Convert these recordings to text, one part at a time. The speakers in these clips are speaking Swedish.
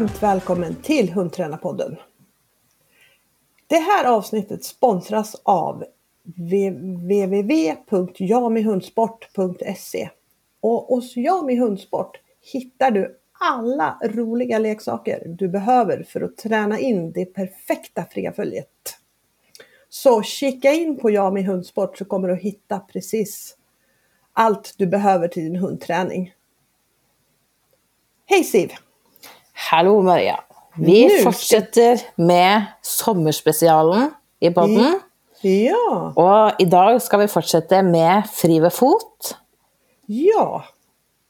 varmt välkommen till Hundtränarpodden. Det här avsnittet sponsras av www.jamihundsport.se och hos Jami Hundsport hittar du alla roliga leksaker du behöver för att träna in det perfekta fria följet. Så kika in på Jami Hundsport så kommer du att hitta precis allt du behöver till din hundträning. Hej Siv! Hallå Maria! Vi Nu fortsätter med sommarspecialen i podden. Ja, Och idag ska vi fortsätta med fri ved fot. ja,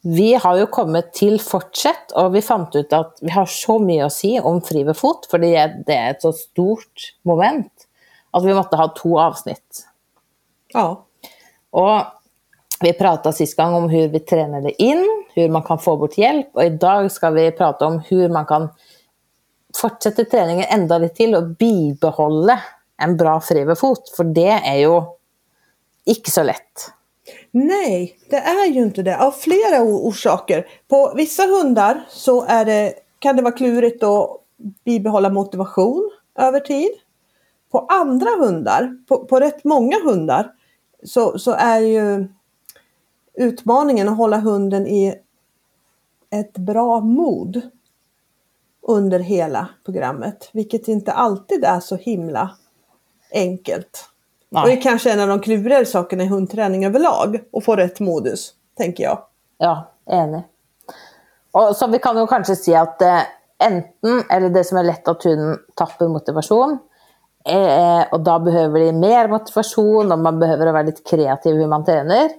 Vi har ju kommit till fortsätt och vi fann ut att vi har så mycket att säga om fri ved fot, för det är ett så stort moment att vi måste ha två avsnitt. ja, Och vi pratade sist gång om hur vi tränar in, hur man kan få bort hjälp och idag ska vi prata om hur man kan fortsätta träningen ända lite till och bibehålla en bra fri fot, för det är ju inte så lätt. Nej, det är ju inte det. Av flera orsaker. På vissa hundar så är det, kan det vara klurigt att bibehålla motivation över tid. På andra hundar, på, på rätt många hundar, så, så är ju utmaningen att hålla hunden i ett bra mod under hela programmet. Vilket inte alltid är så himla enkelt. Och det är Nej. kanske en av de klurigare sakerna i hundträning överlag. Att få rätt modus, tänker jag. Ja, enig. Och så vi kan ju kanske säga att eh, enten, eller det som är lätt att hunden tappar motivation, eh, och då behöver de mer motivation och man behöver vara lite kreativ hur man tränar.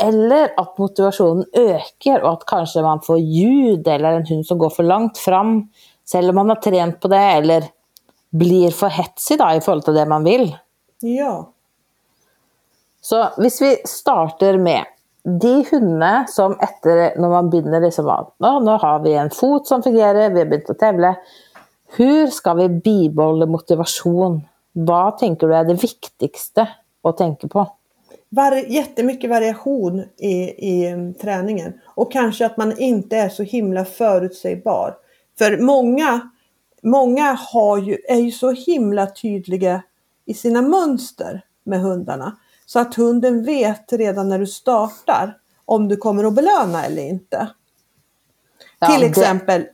Eller att motivationen ökar och att kanske man får ljud eller en hund som går för långt fram, även om man har tränat på det, eller blir för hetsig då, i förhållande till det man vill. Ja. Så hvis vi starter med de hundene som etter når man begynner liksom at nå, nå har vi en fot som fungerer, vi har begynt å tevle. Hur ska vi bibehålla motivation? Vad tänker du är det viktigaste att tänka på? Var, jättemycket variation i, i um, träningen. Och kanske att man inte är så himla förutsägbar. För många, många har ju, är ju så himla tydliga i sina mönster med hundarna. Så att hunden vet redan när du startar om du kommer att belöna eller inte. Ja, Till exempel,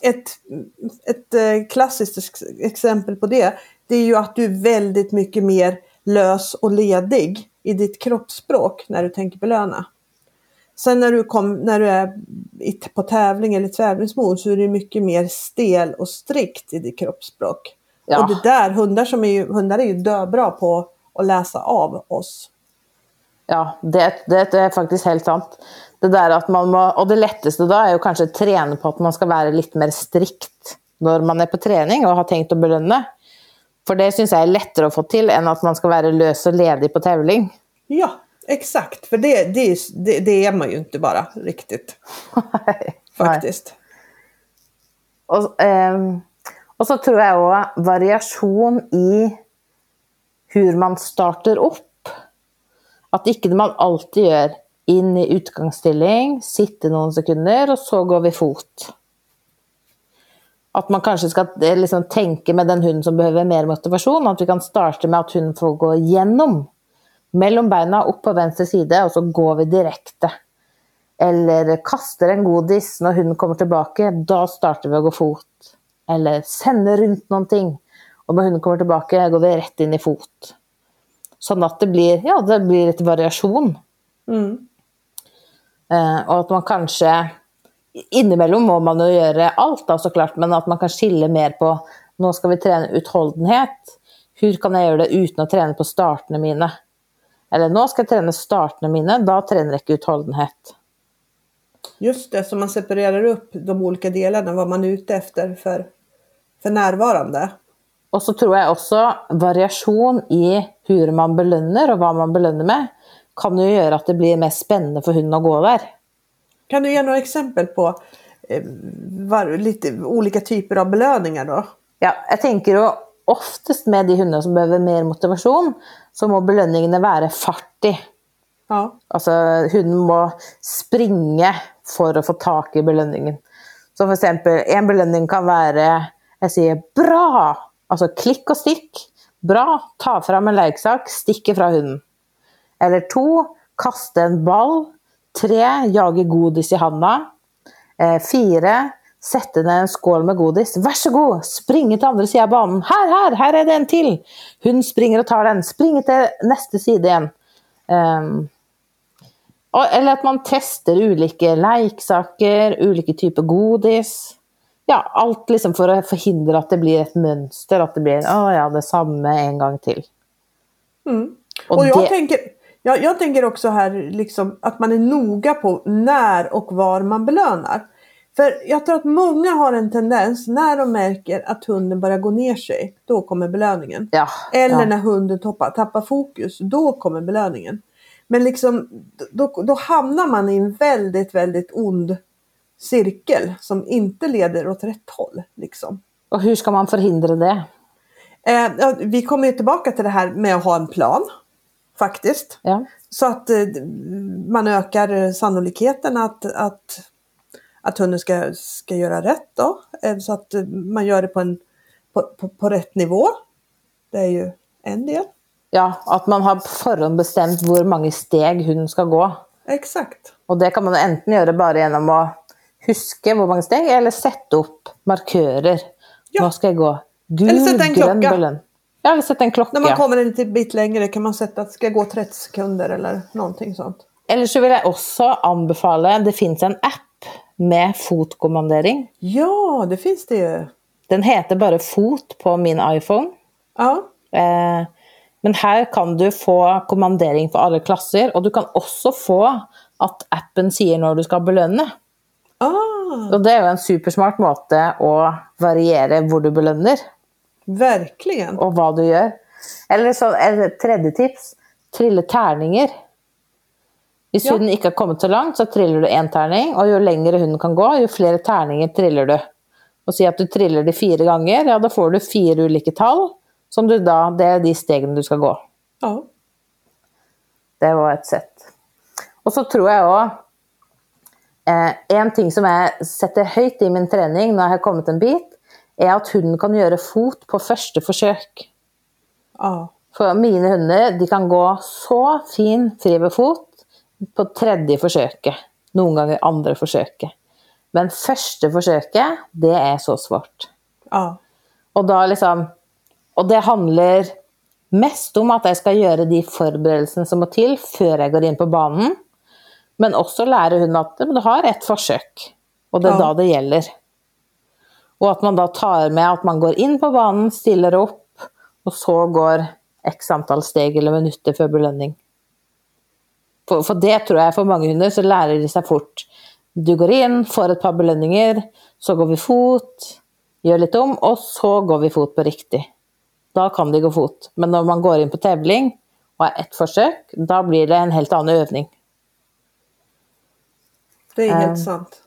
ett, ett eh, klassiskt ex- exempel på det, det är ju att du är väldigt mycket mer lös och ledig i ditt kroppsspråk när du tänker belöna. Sen när du, kom, när du är på tävling eller tävlingsmod så är du mycket mer stel och strikt i ditt kroppsspråk. Ja. Och det där, hundar, som är ju, hundar är ju döbra på att läsa av oss. Ja, det, det är faktiskt helt sant. Det där att man må, och det lättaste då är ju kanske att träna på att man ska vara lite mer strikt när man är på träning och har tänkt att belöna. För det syns jag är lättare att få till än att man ska vara lös och ledig på tävling. Ja, exakt. För det, det, är- det, det är man ju inte bara riktigt. Faktiskt. Och, ehm, och så tror jag också variation i hur man startar upp. Att inte man alltid gör in i utgångsställning, sitta några sekunder och så går vi fot. Att man kanske ska eh, liksom tänka med den hunden som behöver mer motivation, att vi kan starta med att hunden får gå igenom mellan benen upp på vänster sida och så går vi direkt. Eller kastar en godis när hunden kommer tillbaka, då startar vi att gå fot. Eller sänder runt någonting. Och när hunden kommer tillbaka går vi rätt in i fot. Så att det blir, ja, det blir lite variation. Mm. Eh, och att man kanske, inemellan må man ju göra allt då såklart, men att man kan skilja mer på, nu ska vi träna uthållenhet. Hur kan jag göra det utan att träna på starterna mina? Eller nu ska jag träna starterna mina, då tränar jag inte uthållenhet. Just det, så man separerar upp de olika delarna, vad man är ute efter för, för närvarande. Och så tror jag också variation i hur man belönar och vad man belönar med kan ju göra att det blir mer spännande för hunden att gå där. Kan du ge några exempel på eh, var, lite olika typer av belöningar då? Ja, jag tänker ju oftast med de hundar som behöver mer motivation så må belöningarna vara fartig. Ja, Alltså hunden må springa för att få tag i belöningen. Så för exempel, en belöning kan vara, jag säger bra, alltså klick och stick. Bra, ta fram en leksak, stick ifrån hunden. Eller två, kasta en boll. Tre, jaga godis i handen. Eh, fyra, sätta ner en skål med godis. Varsågod, springa till andra sidan banan. Här, här, här är det en till. Hon springer och tar den. Springer till nästa sida igen. Um, eller att man testar olika leksaker, olika typer godis. Ja, allt liksom för att förhindra att det blir ett mönster, att det blir oh ja, detsamma en gång till. Mm. Och, och jag, det... tänker, jag, jag tänker också här liksom att man är noga på när och var man belönar. För jag tror att många har en tendens när de märker att hunden börjar gå ner sig, då kommer belöningen. Ja, Eller ja. när hunden tappar, tappar fokus, då kommer belöningen. Men liksom, då, då hamnar man i en väldigt, väldigt ond cirkel som inte leder åt rätt håll. Liksom. Och hur ska man förhindra det? Eh, vi kommer ju tillbaka till det här med att ha en plan. Faktiskt. Ja. Så att eh, man ökar sannolikheten att, att, att hunden ska, ska göra rätt. Då. Eh, så att man gör det på, en, på, på, på rätt nivå. Det är ju en del. Ja, att man har förhåndbestämt hur många steg hunden ska gå. Exakt. Och det kan man enten göra bara genom att huska hur många steg eller sätta upp markörer. Ja. Nu ska jag gå gul, eller sätta en grön, klocka. Belön. Ja, eller sätta en klocka. När man kommer en liten bit längre kan man sätta att ska jag gå 30 sekunder eller någonting sånt. Eller så vill jag också anbefala, det finns en app med fotkommandering. Ja, det finns det ju. Den heter bara Fot på min iPhone. Ja. Eh, men här kan du få kommandering för alla klasser och du kan också få att appen säger när du ska belöna. Ah, Och det är ju en supersmart måte att variera var du belönar verkligen. och vad du gör. Eller så ett tredje tips, trilla tärningar. Om Ja. hunden inte har kommit så långt så trillar du en tärning och ju längre hunden kan gå, ju fler tärningar trillar du. Och säg att du trillar det fyra gånger, ja då får du fyra olika tal som du då, det är de stegen du ska gå. Ja. Det var ett sätt. Och så tror jag också, eh, en ting som jag sätter högt i min träning när jag har kommit en bit, är att hunden kan göra fot på första försök. ja. För mina hundar, de kan gå så fin fri fot på tredje försöket. Någon gånger andra försöket. Men första försöket, det är så svårt. ja. Och då liksom, och det handlar mest om att jag ska göra de förberedelserna som må till för jag går in på banan. Men också lära hunden att du har ett försök och det är Ja. då det gäller. Och att man då tar med att man går in på banan, ställer upp och så går x antal steg eller minuter för belöning. För, för det tror jag för många hundar så lär de sig fort. Du går in, får ett par belöningar, så går vi fot, gör lite om och så går vi fot på riktigt. Då kan det gå fot. Men när man går in på tävling och har ett försök, då blir det en helt annan övning. Det är helt sant.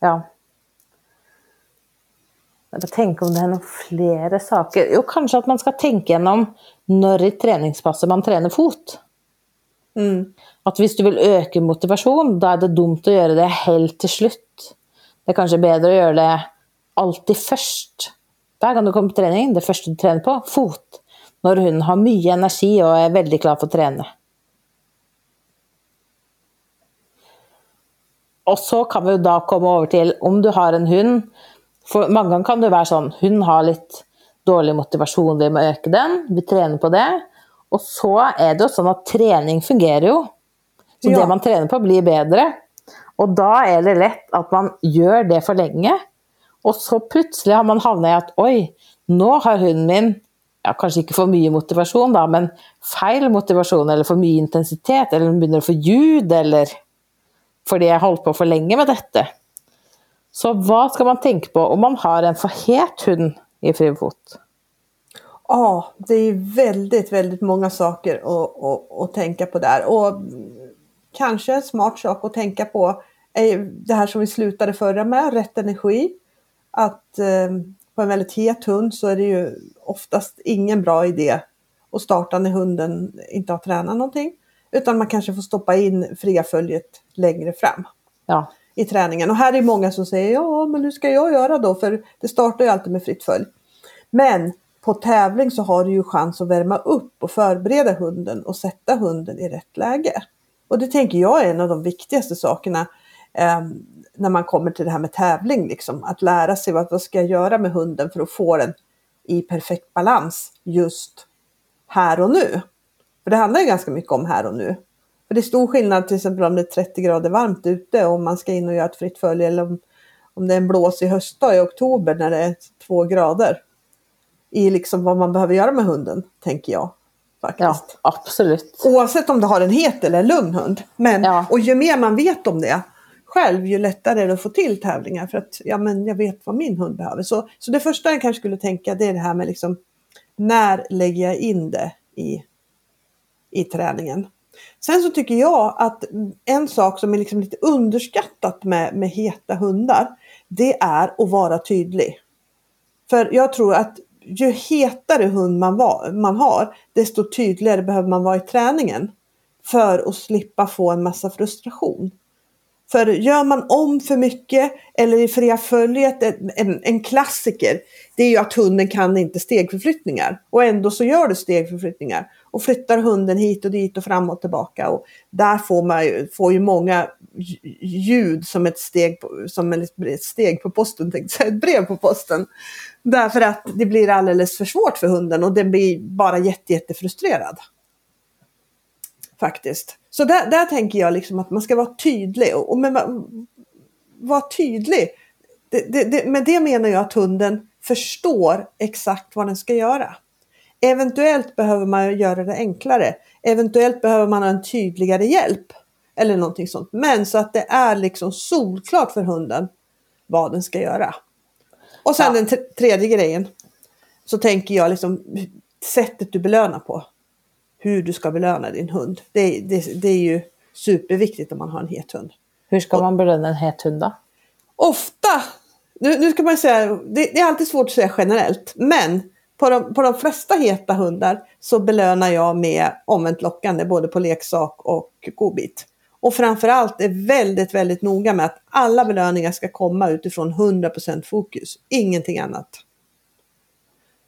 Ja. Tänker om det några flera saker. Jo, kanske att man ska tänka igenom när i träningspasset man tränar fot. Mm. Att om du vill öka motivation, då är det dumt att göra det helt till slut. Det är kanske bättre att göra det alltid först. Varje gång du kommer på träning, det första du tränar på, fot. När hon har mycket energi och är väldigt klar för att träna. Och så kan vi då komma över till om du har en hund. För många gånger kan det vara så hon har lite dålig motivation, vi måste öka den, vi tränar på det. Och så är det ju så att träning fungerar ju. Så Ja. det man tränar på blir bättre. Och då är det lätt att man gör det för länge. Och så plötsligt har man hamnat i att oj, nu har hunden min, ja, kanske inte för mycket motivation då, men fel motivation eller för mycket intensitet eller den börjar få ljud eller jag har hållit på för länge med detta. Så vad ska man tänka på om man har en för het hund i frifot? Ja, det är väldigt, väldigt många saker att, att, att tänka på där. Och kanske en smart sak att tänka på är det här som vi slutade förra med, rätt energi. Att eh, på en väldigt het hund så är det ju oftast ingen bra idé att starta när hunden inte har tränat någonting. Utan man kanske får stoppa in fria följet längre fram. Ja, i träningen. Och här är många som säger ja men hur ska jag göra då? För det startar ju alltid med fritt följ. Men på tävling så har du ju chans att värma upp och förbereda hunden och sätta hunden i rätt läge. Och det tänker jag är en av de viktigaste sakerna eh, när man kommer till det här med tävling. Liksom. Att lära sig vad, vad ska jag göra med hunden för att få den i perfekt balans just här och nu. För det handlar ju ganska mycket om här och nu. För det är stor skillnad till exempel om det är 30 grader varmt ute och man ska in och göra ett fritt följe eller om, om det är en blåsig höstdag i oktober när det är två grader. I liksom vad man behöver göra med hunden, tänker jag. Faktiskt. Ja, absolut. Oavsett om du har en het eller en lugn hund. Men, Ja. Och ju mer man vet om det själv, ju lättare är det att få till tävlingar. För att ja, men jag vet vad min hund behöver. Så, så det första jag kanske skulle tänka det är det här med liksom, när lägger jag in det i, i träningen. Sen så tycker jag att en sak som är liksom lite underskattat med, med heta hundar, det är att vara tydlig. För jag tror att ju hetare hund man, var, man har, desto tydligare behöver man vara i träningen. För att slippa få en massa frustration. För gör man om för mycket eller i fria följet, en, en, en klassiker, det är ju att hunden kan inte stegförflyttningar. Och ändå så gör du stegförflyttningar. Och flyttar hunden hit och dit och fram och tillbaka. Och där får man ju, får ju många ljud som ett steg på, som ett steg på posten, tänkte jag ett brev på posten. Därför att det blir alldeles för svårt för hunden och den blir bara jätte, jättefrustrerad. Faktiskt. Så där, där tänker jag liksom att man ska vara tydlig. Och, och vara tydlig. Det, det, det, med det menar jag att hunden förstår exakt vad den ska göra. Eventuellt behöver man göra det enklare. Eventuellt behöver man ha en tydligare hjälp. Eller någonting sånt. Men så att det är liksom solklart för hunden vad den ska göra. Och sen Ja. den tredje grejen. Så tänker jag liksom sättet du belönar på. Hur du ska belöna din hund. Det, det, det är ju superviktigt om man har en het hund. Hur ska man belöna en het hund då? Ofta, nu, nu ska man säga, det, det är alltid svårt att säga generellt, men på de, på de flesta heta hundar så belönar jag med omvänt lockande både på leksak och godbit. Och framförallt är väldigt, väldigt noga med att alla belöningar ska komma utifrån 100% fokus, ingenting annat.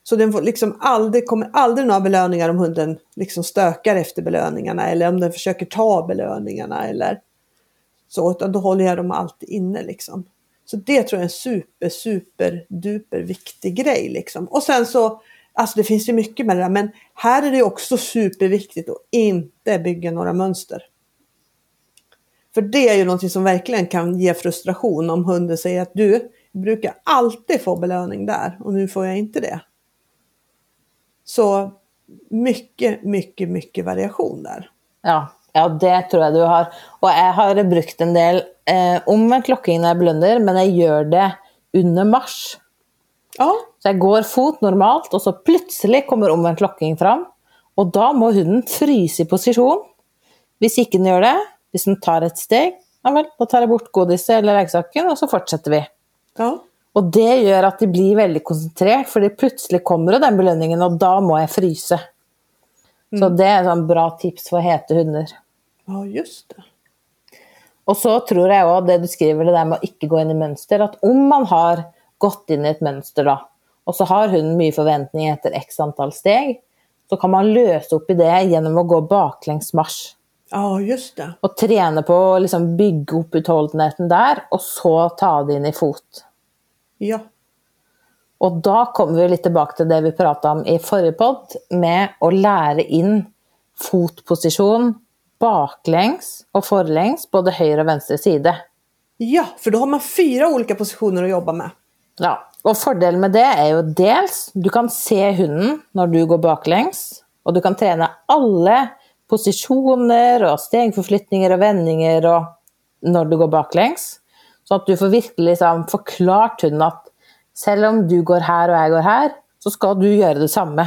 Så den får liksom aldrig, kommer aldrig några belöningar om hunden liksom stökar efter belöningarna eller om den försöker ta belöningarna eller så, utan då håller jag dem alltid inne liksom. Så det tror jag är en super, super, duper viktig grej liksom. Och sen så, alltså det finns ju mycket med det där, men här är det också superviktigt att inte bygga några mönster. För det är ju någonting som verkligen kan ge frustration om hunden säger att du, brukar alltid få belöning där och nu får jag inte det. Så mycket, mycket, mycket variation där. Ja, ja, det tror jeg du har. Og jeg har brukt en del eh, lokking når jeg belønner, men jeg gjør det under marsj. Ja, Så jeg går fot normalt, og så plutselig kommer omvendt lokking fram. Og da må hunden fryse i posisjon. Hvis ikke den gjør det, hvis den tar et steg, ja vel, da tar jeg bort godiset eller leksaken, og så fortsetter vi. ja, Og det gjør at de blir veldig konsentrert, fordi plutselig kommer jo den belønningen, og da må jeg fryse. Så det er et sånn bra tips for hete hunder. Ja just det. Og så tror jeg òg det du skriver, det der med å ikke gå inn i mønster, at om man har gått inn i et mønster, da, og så har hunden mye forventning etter x antall steg, så kan man løse opp i det gjennom å gå baklengs marsj. Ja, just det. Og trene på å liksom bygge opp utholdenheten der, og så ta det inn i fot. Ja, Og da kommer vi litt tilbake til det vi prata om i forrige pod, med å lære inn fotposisjon baklengs og forlengs, både høyre og venstre side. ja, för då har man fyra olika positioner att jobba med. Ja, og fordelen med det er jo dels du kan se hunden når du går baklengs, og du kan trene alle posisjoner og stegforflytninger og vendinger og når du går baklengs. Sånn at du får virkelig liksom forklart hunden at selv om du går her og jeg går her, så skal du gjøre det samme.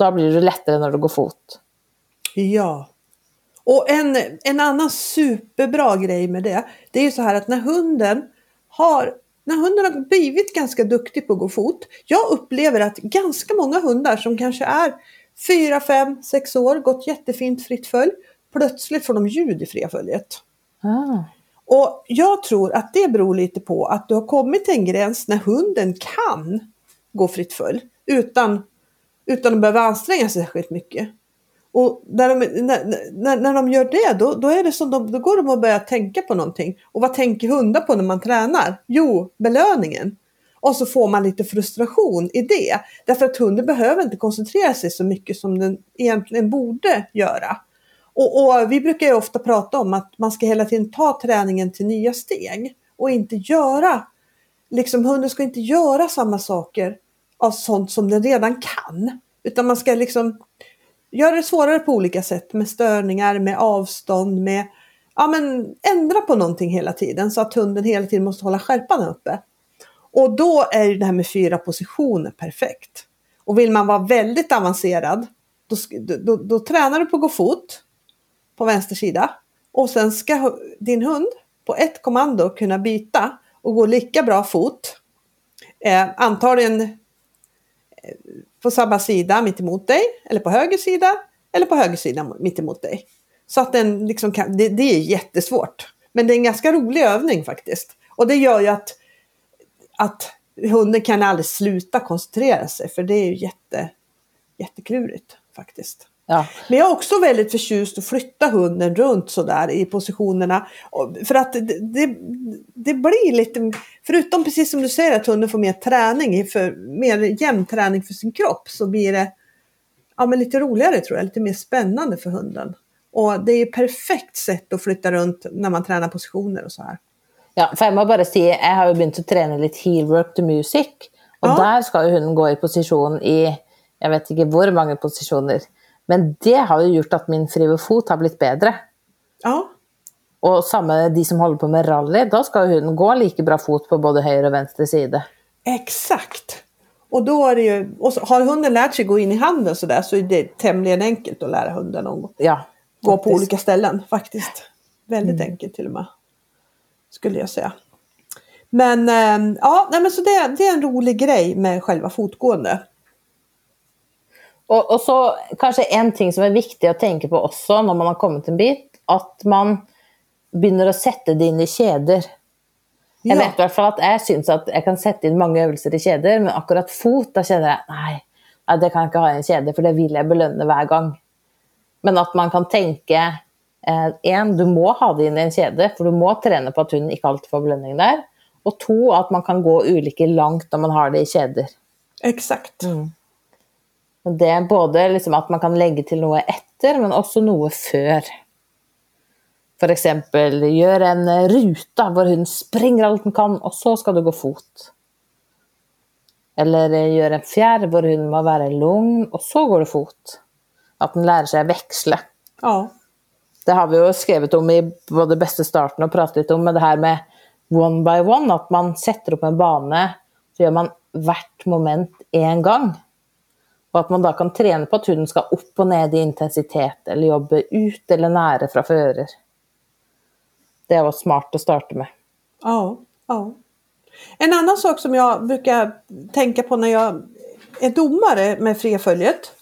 Da blir det lettere når du går fot. Ja. Och en, en annan superbra grej med det, det är ju så här att när hunden har när hunden har blivit ganska duktig på att gå fot. Jag upplever att ganska många hundar som kanske är 4, 5, 6 år, gått jättefint fritt följ. Plötsligt får de ljud i fria följet. Ah. Och jag tror att det beror lite på att du har kommit till en gräns när hunden kan gå fritt följ utan, utan att behöva anstränga sig särskilt mycket. Och när de, när, när, när de gör det, då, då, är det som de, då går de och börjar tänka på någonting. Och vad tänker hundar på när man tränar? Jo, belöningen. Och så får man lite frustration i det. Därför att hunden behöver inte koncentrera sig så mycket som den egentligen borde göra. Och, och, vi brukar ju ofta prata om att man ska hela tiden ta träningen till nya steg. Och inte göra, liksom hunden ska inte göra samma saker av sånt som den redan kan. Utan man ska liksom göra det svårare på olika sätt med störningar, med avstånd, med ja, men ändra på någonting hela tiden så att hunden hela tiden måste hålla skärpan uppe. Och då är ju det här med fyra positioner perfekt. Och vill man vara väldigt avancerad, då, då, då tränar du på att gå fot på vänster sida. Och sen ska din hund på ett kommando kunna byta och gå lika bra fot. Eh, antagligen på samma sida mitt emot dig, eller på höger sida, eller på höger sida mitt emot dig. Så att den liksom kan, det, det är jättesvårt. Men det är en ganska rolig övning faktiskt. Och det gör ju att att hunden kan aldrig sluta koncentrera sig för det är ju jätte, jätteklurigt faktiskt. Ja. Men jag är också väldigt förtjust att flytta hunden runt sådär i positionerna. För att det, det, det, blir lite, förutom precis som du säger att hunden får mer träning, för, mer jämn träning för sin kropp så blir det ja, men lite roligare tror jag, lite mer spännande för hunden. Och det är ett perfekt sätt att flytta runt när man tränar positioner och så här. Ja, for jeg må bare si, jeg har jo begynt å trene litt heelwork to music. Og ja. der skal jo hun gå i posisjon i jeg vet ikke hvor mange posisjoner. Men det har jo gjort at min frive fot har blitt bedre. Ja. Og samme de som holder på med rally, da skal hun gå like bra fot på både høyre og venstre side. Exakt. Och då är ju, och har hunden lärt sig gå in i handen så där så är det tämligen enkelt att lära hunden att ja, gå på olika ställen faktiskt. Väldigt mm. enkelt till och med skulle jag säga. Men eh, ja, nej, men så det, det är en rolig grej med själva fotgående. Och, och, så kanske en ting som är viktigt att tänka på också när man har kommit en bit, att man börjar att sätta det in i kedjor. Jag vet i alla fall att jag syns att jag kan sätta in många övningar i kedjor, men akkurat fot, då känner jag nej, det kan jag inte ha i en kedja, för det vill jag belöna varje gång. Men att man kan tänka Eh, en, du må ha det inn i en kjede, for du må trene på at hunden ikke alltid får belønning der. Og to, at man kan gå ulike langt når man har det i kjeder. Exakt. Mm. Det er både liksom at man kan legge til noe etter, men også noe før. F.eks. gjør en rute hvor hun springer alt den kan, og så skal du gå fot. Eller gjør en fjær hvor hun må være lugn, og så går du fot. At den seg å veksle. Ja. Det har vi ju skrivit om i både bästa starten och pratat lite om, men det här med one by one, att man sätter upp en bana, så gör man hvert moment en gång. Och att man då kan träna på att hunden ska upp och ner i intensitet, eller jobba ut eller nära från förare. Det var smart att starta med. Ja, ja. En annan sak som jag brukar tänka på när jag är domare med freföljet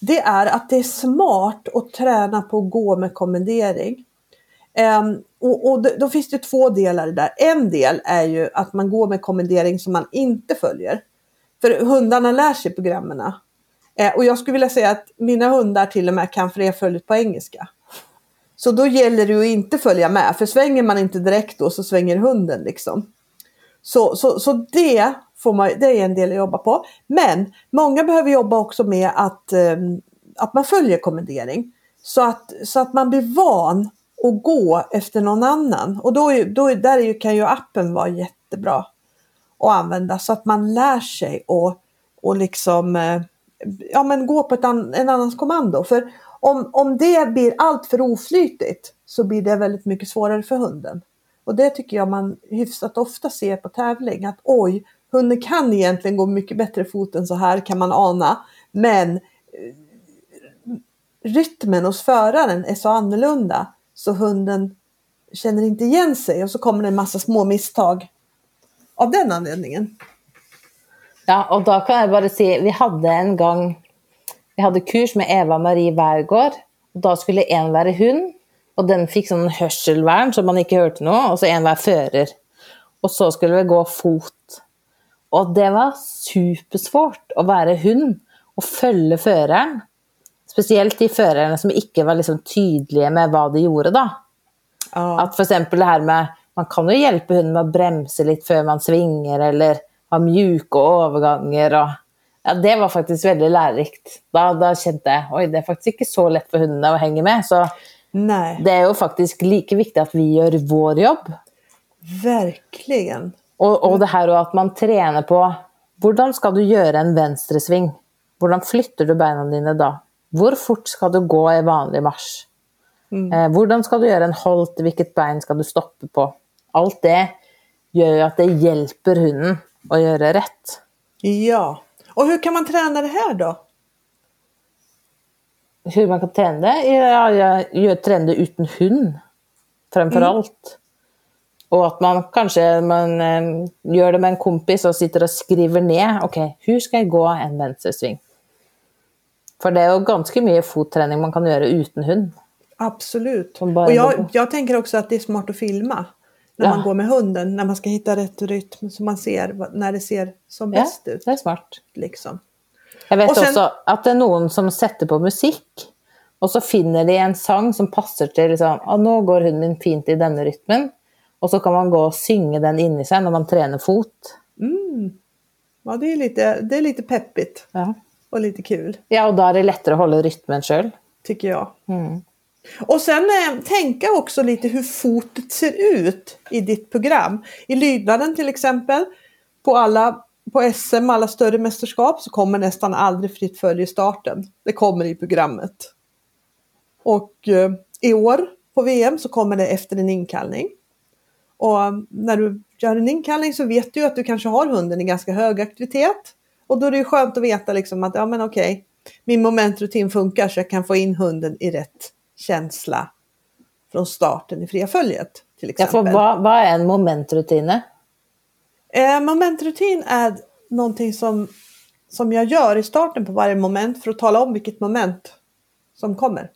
det är att det är smart att träna på att gå med kommendering. Um, och, och då finns det två delar där. En del är ju att man går med kommendering som man inte följer. För hundarna lär sig programmen. Eh, och jag skulle vilja säga att mina hundar till och med kan freföljet på engelska. Så då gäller det att inte följa med, för svänger man inte direkt då så svänger hunden liksom. Så, så, så det får man, det är en del att jobba på. Men många behöver jobba också med att, eh, att man följer kommendering. Så att, så att man blir van att gå efter någon annan. Och då, då där kan ju appen vara jättebra att använda så att man lär sig och, och liksom eh, ja, men gå på ett an, en annans kommando. För om, om det blir allt för oflytigt så blir det väldigt mycket svårare för hunden. Och det tycker jag man hyfsat ofta ser på tävling att oj, hunden kan egentligen gå mycket bättre fot än så här kan man ana. Men eh, rytmen hos föraren är så annorlunda så hunden känner inte igen sig och så kommer det en massa små misstag av den anledningen. Ja, och då kan jag bara säga, vi hade en gång, vi hade kurs med Eva-Marie Wärgård. Då skulle en vara hund Och den fick sån hörselvärn så man inte hörde något och så en var förare. Och så skulle vi gå fot. Och det var supersvårt att vara hund och följa föraren. Speciellt de förarna som inte var liksom tydliga med vad de gjorde. Ja. Att för exempel det här med, man kan ju hjälpa hunden med att bromsa lite för man svingar eller ha mjuka övergångar. Och, ja, det var faktiskt väldigt lärorikt. Då, då kände jag, oj det är faktiskt inte så lätt för hundarna att hänga med. Så Nej, det är ju faktiskt lika viktigt att vi gör vår jobb. verkligen. Och, och det här att man tränar på, hur ska du göra en vänstersving? Hur flyttar du benen dina då? Hur fort ska du gå i vanlig marsch? Eh, hur ska du göra en halt? Vilket ben ska du stoppa på? Allt det gör ju att det hjälper hunden att göra rätt. Ja. Och hur kan man träna det här då? Hur man kan träna det? Ja, jag gör tränar utan hund. Framför allt. Och att man kanske man, eh, gör det med en kompis och sitter och skriver ner. Okej, hur ska jag gå en vänstersving? För det är ju ganska mycket fotträning man kan göra utan hund. Absolut. Och jag, jag tänker också att det är smart att filma. När Ja. man går med hunden, när man ska hitta rätt rytm så man ser när det ser som Ja, bäst ut. det är smart. Liksom. Jag vet sen- också att det är någon som sätter på musik och så finner de en sång som passar till liksom, ah, nu går hunden min fint i denna rytmen. Och så kan man gå och synga den in i sig när man tränar fot. Ja, det är, lite, det är lite peppigt Ja, och lite kul, ja och då är det lättare att hålla rytmen själv. tycker jag. Mm. Och sen eh, tänka också lite hur fotet ser ut i ditt program. I lydnaden till exempel, på alla på SM, alla större mästerskap, så kommer nästan aldrig fritt följe i starten. Det kommer i programmet. Och eh, i år på VM så kommer det efter en inkallning. Och eh, när du gör en inkallning så vet du att du kanske har hunden i ganska hög aktivitet. Och då är det ju skönt att veta liksom att ja men okej, min momentrutin funkar så jag kan få in hunden i rätt känsla från starten i fria följet till Ja, exempel. för vad, vad är en momentrutine? Eh, momentrutin är någonting som, som jag gör i starten på varje moment för att tala om vilket moment som kommer.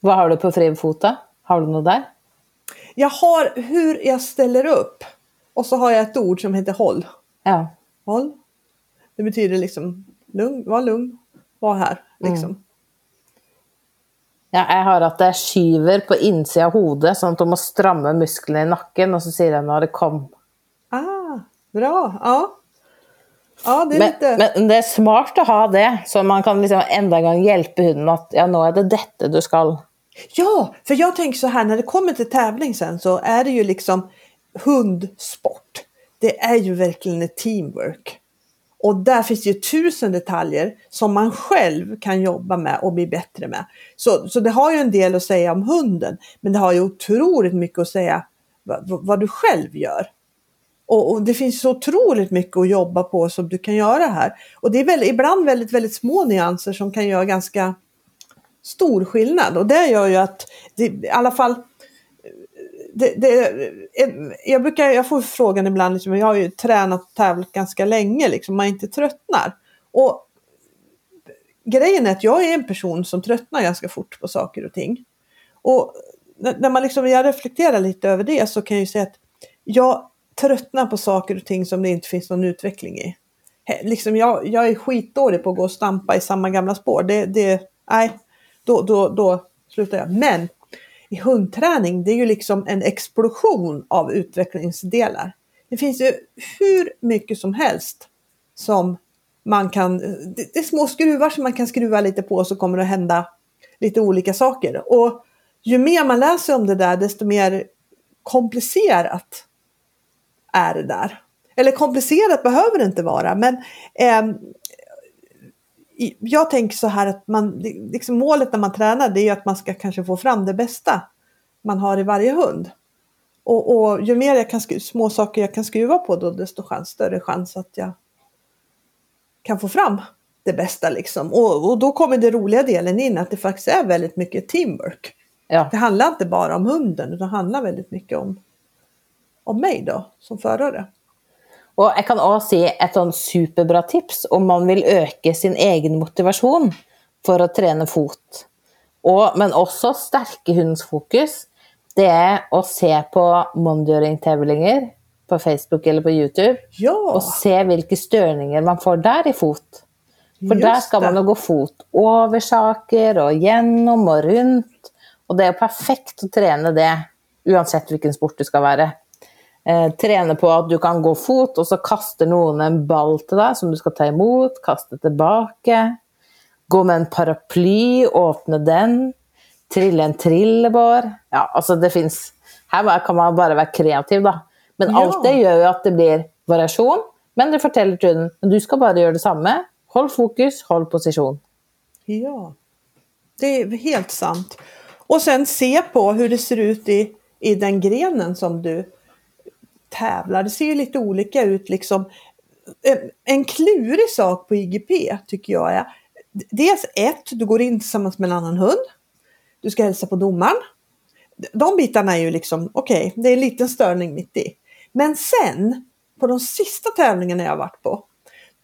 Vad har du på frivfota? Har du något där? Jag har hur jag ställer upp och så har jag ett ord som heter håll. Ja. Håll. Det betyder liksom lugn, var lugn, var här. Liksom. Ja, jag har att det skyver på insidan av huvudet så att de måste stramma musklerna i nacken och så säger jag när det kom. Ah, bra, ja. Ja, det Men, lite... men det är smart att ha det, så man kan liksom enda gång hjälpa hunden att ja, nu är det detta du ska. Ja, för jag tänker så här när det kommer till tävling sen så är det ju liksom hundsport. Det är ju verkligen ett teamwork. Och där finns ju tusen detaljer som man själv kan jobba med och bli bättre med. Så, så det har ju en del att säga om hunden, men det har ju otroligt mycket att säga vad, vad- vad du själv gör. Och, och det finns så otroligt mycket att jobba på som du kan göra här. Och det är väl, ibland väldigt, väldigt små nyanser som kan göra ganska stor skillnad. Och det gör ju att, det, i alla fall, det, det, eh, jag, brukar, jag får frågan ibland, liksom, jag har ju tränat och tävlat ganska länge, liksom, man inte tröttnar. Och grejen är att jag är en person som tröttnar ganska fort på saker och ting. Och när man liksom, jag reflekterar lite över det så kan jag ju säga att jag tröttnar på saker och ting som det inte finns någon utveckling i. Liksom jag, jag är skitdålig på att gå och stampa i samma gamla spår. Det, det, nej, då, då, då slutar jag. Men i hundträning, det är ju liksom en explosion av utvecklingsdelar. Det finns ju hur mycket som helst som man kan, det, det är små skruvar som man kan skruva lite på så kommer det att hända lite olika saker. Och ju mer man läser om det där desto mer komplicerat är det där. Eller komplicerat behöver det inte vara men eh, jag tänker så här att man, liksom målet när man tränar det är att man ska kanske få fram det bästa man har i varje hund. Och, och ju mer jag kan små saker jag kan skruva på då desto chans, större chans att jag kan få fram det bästa liksom. Och, och då kommer det roliga delen in att det faktiskt är väldigt mycket teamwork. Ja. Det handlar inte bara om hunden utan det handlar väldigt mycket om, om mig då som förare. Och jag kan också säga ett sånt superbra tips om man vill öka sin egen motivation för att träna fot. Og, men også sterke hundens fokus, det er å se på monitoring-tevlinger på Facebook eller på YouTube, Ja, og se hvilke størninger man får der i fot. For Just der skal man det. jo gå fot over saker og gjennom og rundt. Og det jo perfekt å trene det, uansett hvilken sport du skal være. Eh, trene på at du kan gå fot, og så kaster noen en ball til deg som du skal ta imot, kaste tilbake. Gå med en paraply, åpne den. Trille en trillebår. Ja, altså det fins Her kan man bare være kreativ, da. Men Ja. alt det gjør jo at det blir variasjon. Men det forteller til men du skal bare gjøre det samme. Hold fokus, hold posisjon. Ja, det är helt sant. Och sen se på hur det ser ut i, i den grenen som du tävlar. Det ser ju lite olika ut liksom. En klurig sak på IGP tycker jag är dels ett, du går in tillsammans med en annan hund. Du ska hälsa på domaren. De bitarna är ju liksom, okej, det är en liten störning mitt i. Men sen, på de sista tävlingarna jag har varit på,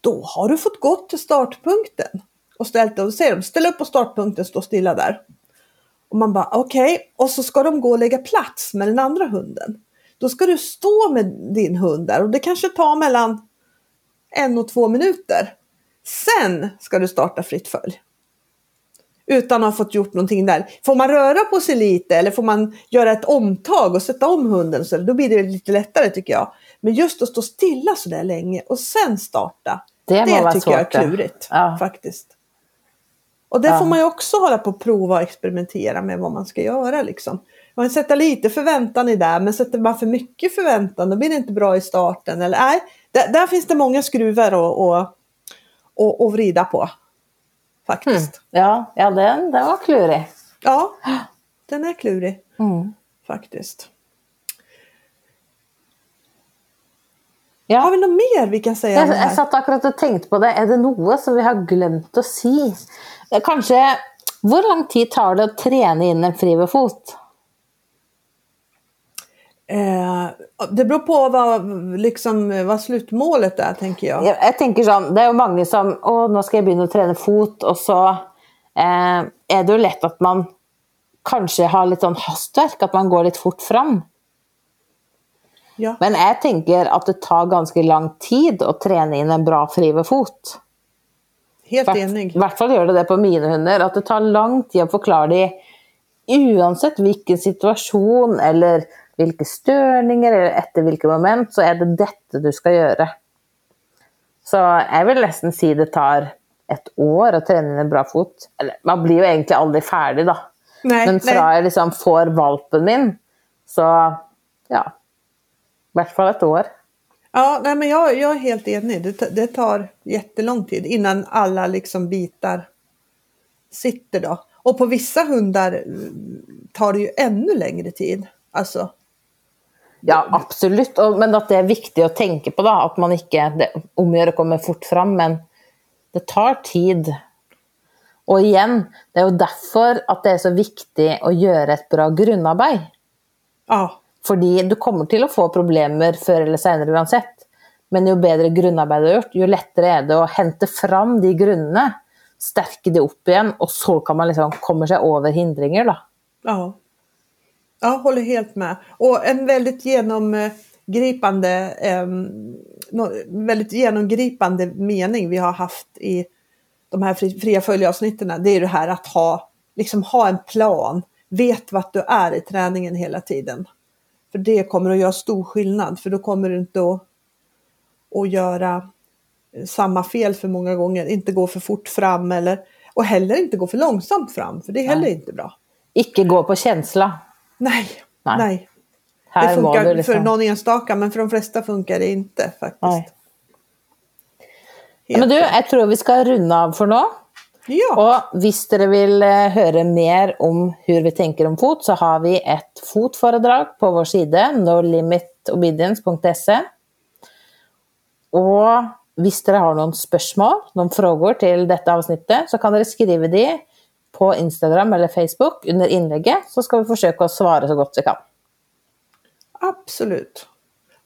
då har du fått gå till startpunkten och ställt dig och säger de, ställ upp på startpunkten, stå stilla där. Och man bara okej, och så ska de gå och lägga plats med den andra hunden. Då ska du stå med din hund där och det kanske tar mellan en och två minuter. Sen ska du starta fritt följ. Utan att ha fått gjort någonting där. Får man röra på sig lite eller får man göra ett omtag och sätta om hunden så då blir det lite lättare tycker jag. Men just att stå stilla så där länge och sen starta. Det vara tycker jag är svårt, det. klurigt Ja. faktiskt. Och det Ja. får man ju också hålla på och prova och experimentera med vad man ska göra liksom. Man sätter lite förväntan i det, men sätter man för mycket förväntan då blir det inte bra i starten. Eller nej, där, där finns det många skruvar att och, och, och vrida på. Faktiskt. Ja, ja den, den var klurig. Ja, den är klurig Mm. faktiskt. Ja. Har vi något mer vi kan säga jeg här? satt akkurat og tenkte på det. Er det noe som vi har glemt å si? Eh, Kanskje Hvor lang tid tar det å trene inn en fri ved fot? Eh, det beror på vad, liksom, vad slutmålet är tänker jag. Jeg, jeg tenker sånn, Det er jo mange som Å, nå skal jeg begynne å trene fot, og så eh, er det jo lett at man kanskje har litt sånn hastverk, at man går litt fort fram. Ja. Men jeg tenker at det tar ganske lang tid å trene inn en bra fri ved fot. Helt enig. I hvert fall gjør det det på mine hunder. At det tar lang tid å forklare dem uansett hvilken situasjon eller hvilke størninger eller etter hvilke moment, så er det dette du skal gjøre. Så jeg vil nesten si det tar et år trene inn en bra fot. Eller, man blir jo egentlig aldri ferdig, da. Nej, Men fra nej. jeg liksom får valpen min, så ja. I hvert fall et år. Ja, nej, men jag, jag är helt enig. Det, det tar jättelång tid innan alla liksom bitar sitter då. Och på vissa hundar mm, tar det ju ännu längre tid. Alltså, Ja, absolutt. Men at det er viktig å tenke på, da. At man ikke det, omgjør å komme fort fram, men det tar tid. Og igjen, det er jo derfor at det er så viktig å gjøre et bra grunnarbeid. ja, Fordi du kommer til å få problemer før eller senere uansett. Men jo bedre grunnarbeid du har gjort, jo lettere er det å hente fram de grunnene. Sterke de opp igjen, og så kan man liksom komme seg over hindringer, da. ja. Ja, håller helt med. Och en väldigt genomgripande, em, nå- väldigt genomgripande mening vi har haft i de här fri- fria följeavsnitten, det är det här att ha, liksom ha en plan. Vet vart du är i träningen hela tiden. För det kommer att göra stor skillnad, för då kommer du inte att, att göra samma fel för många gånger. Inte gå för fort fram eller, och heller inte gå för långsamt fram, för det är heller Nej. inte bra. Ikke gå på känsla. Nej, Nej. nej. Det funkar du liksom för någon enstaka men för de flesta funkar det inte faktiskt. Helt Men du, jeg tror vi skal runde av for nå. Ja, Og hvis dere vil eh, høre mer om hvordan vi tenker om fot, så har vi et fotforedrag på vår side, nolimitobedience.se. Og hvis dere har noen frågor til dette avsnittet, så kan dere skrive de på Instagram eller Facebook under inlägget så ska vi försöka svara så gott vi kan. absolut.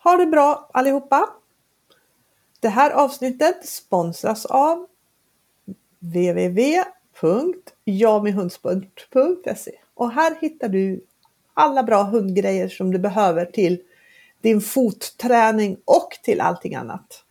Ha det bra allihopa. Det här avsnittet sponsras av www.jamihundspunkt.se och här hittar du alla bra hundgrejer som du behöver till din fotträning och till allting annat.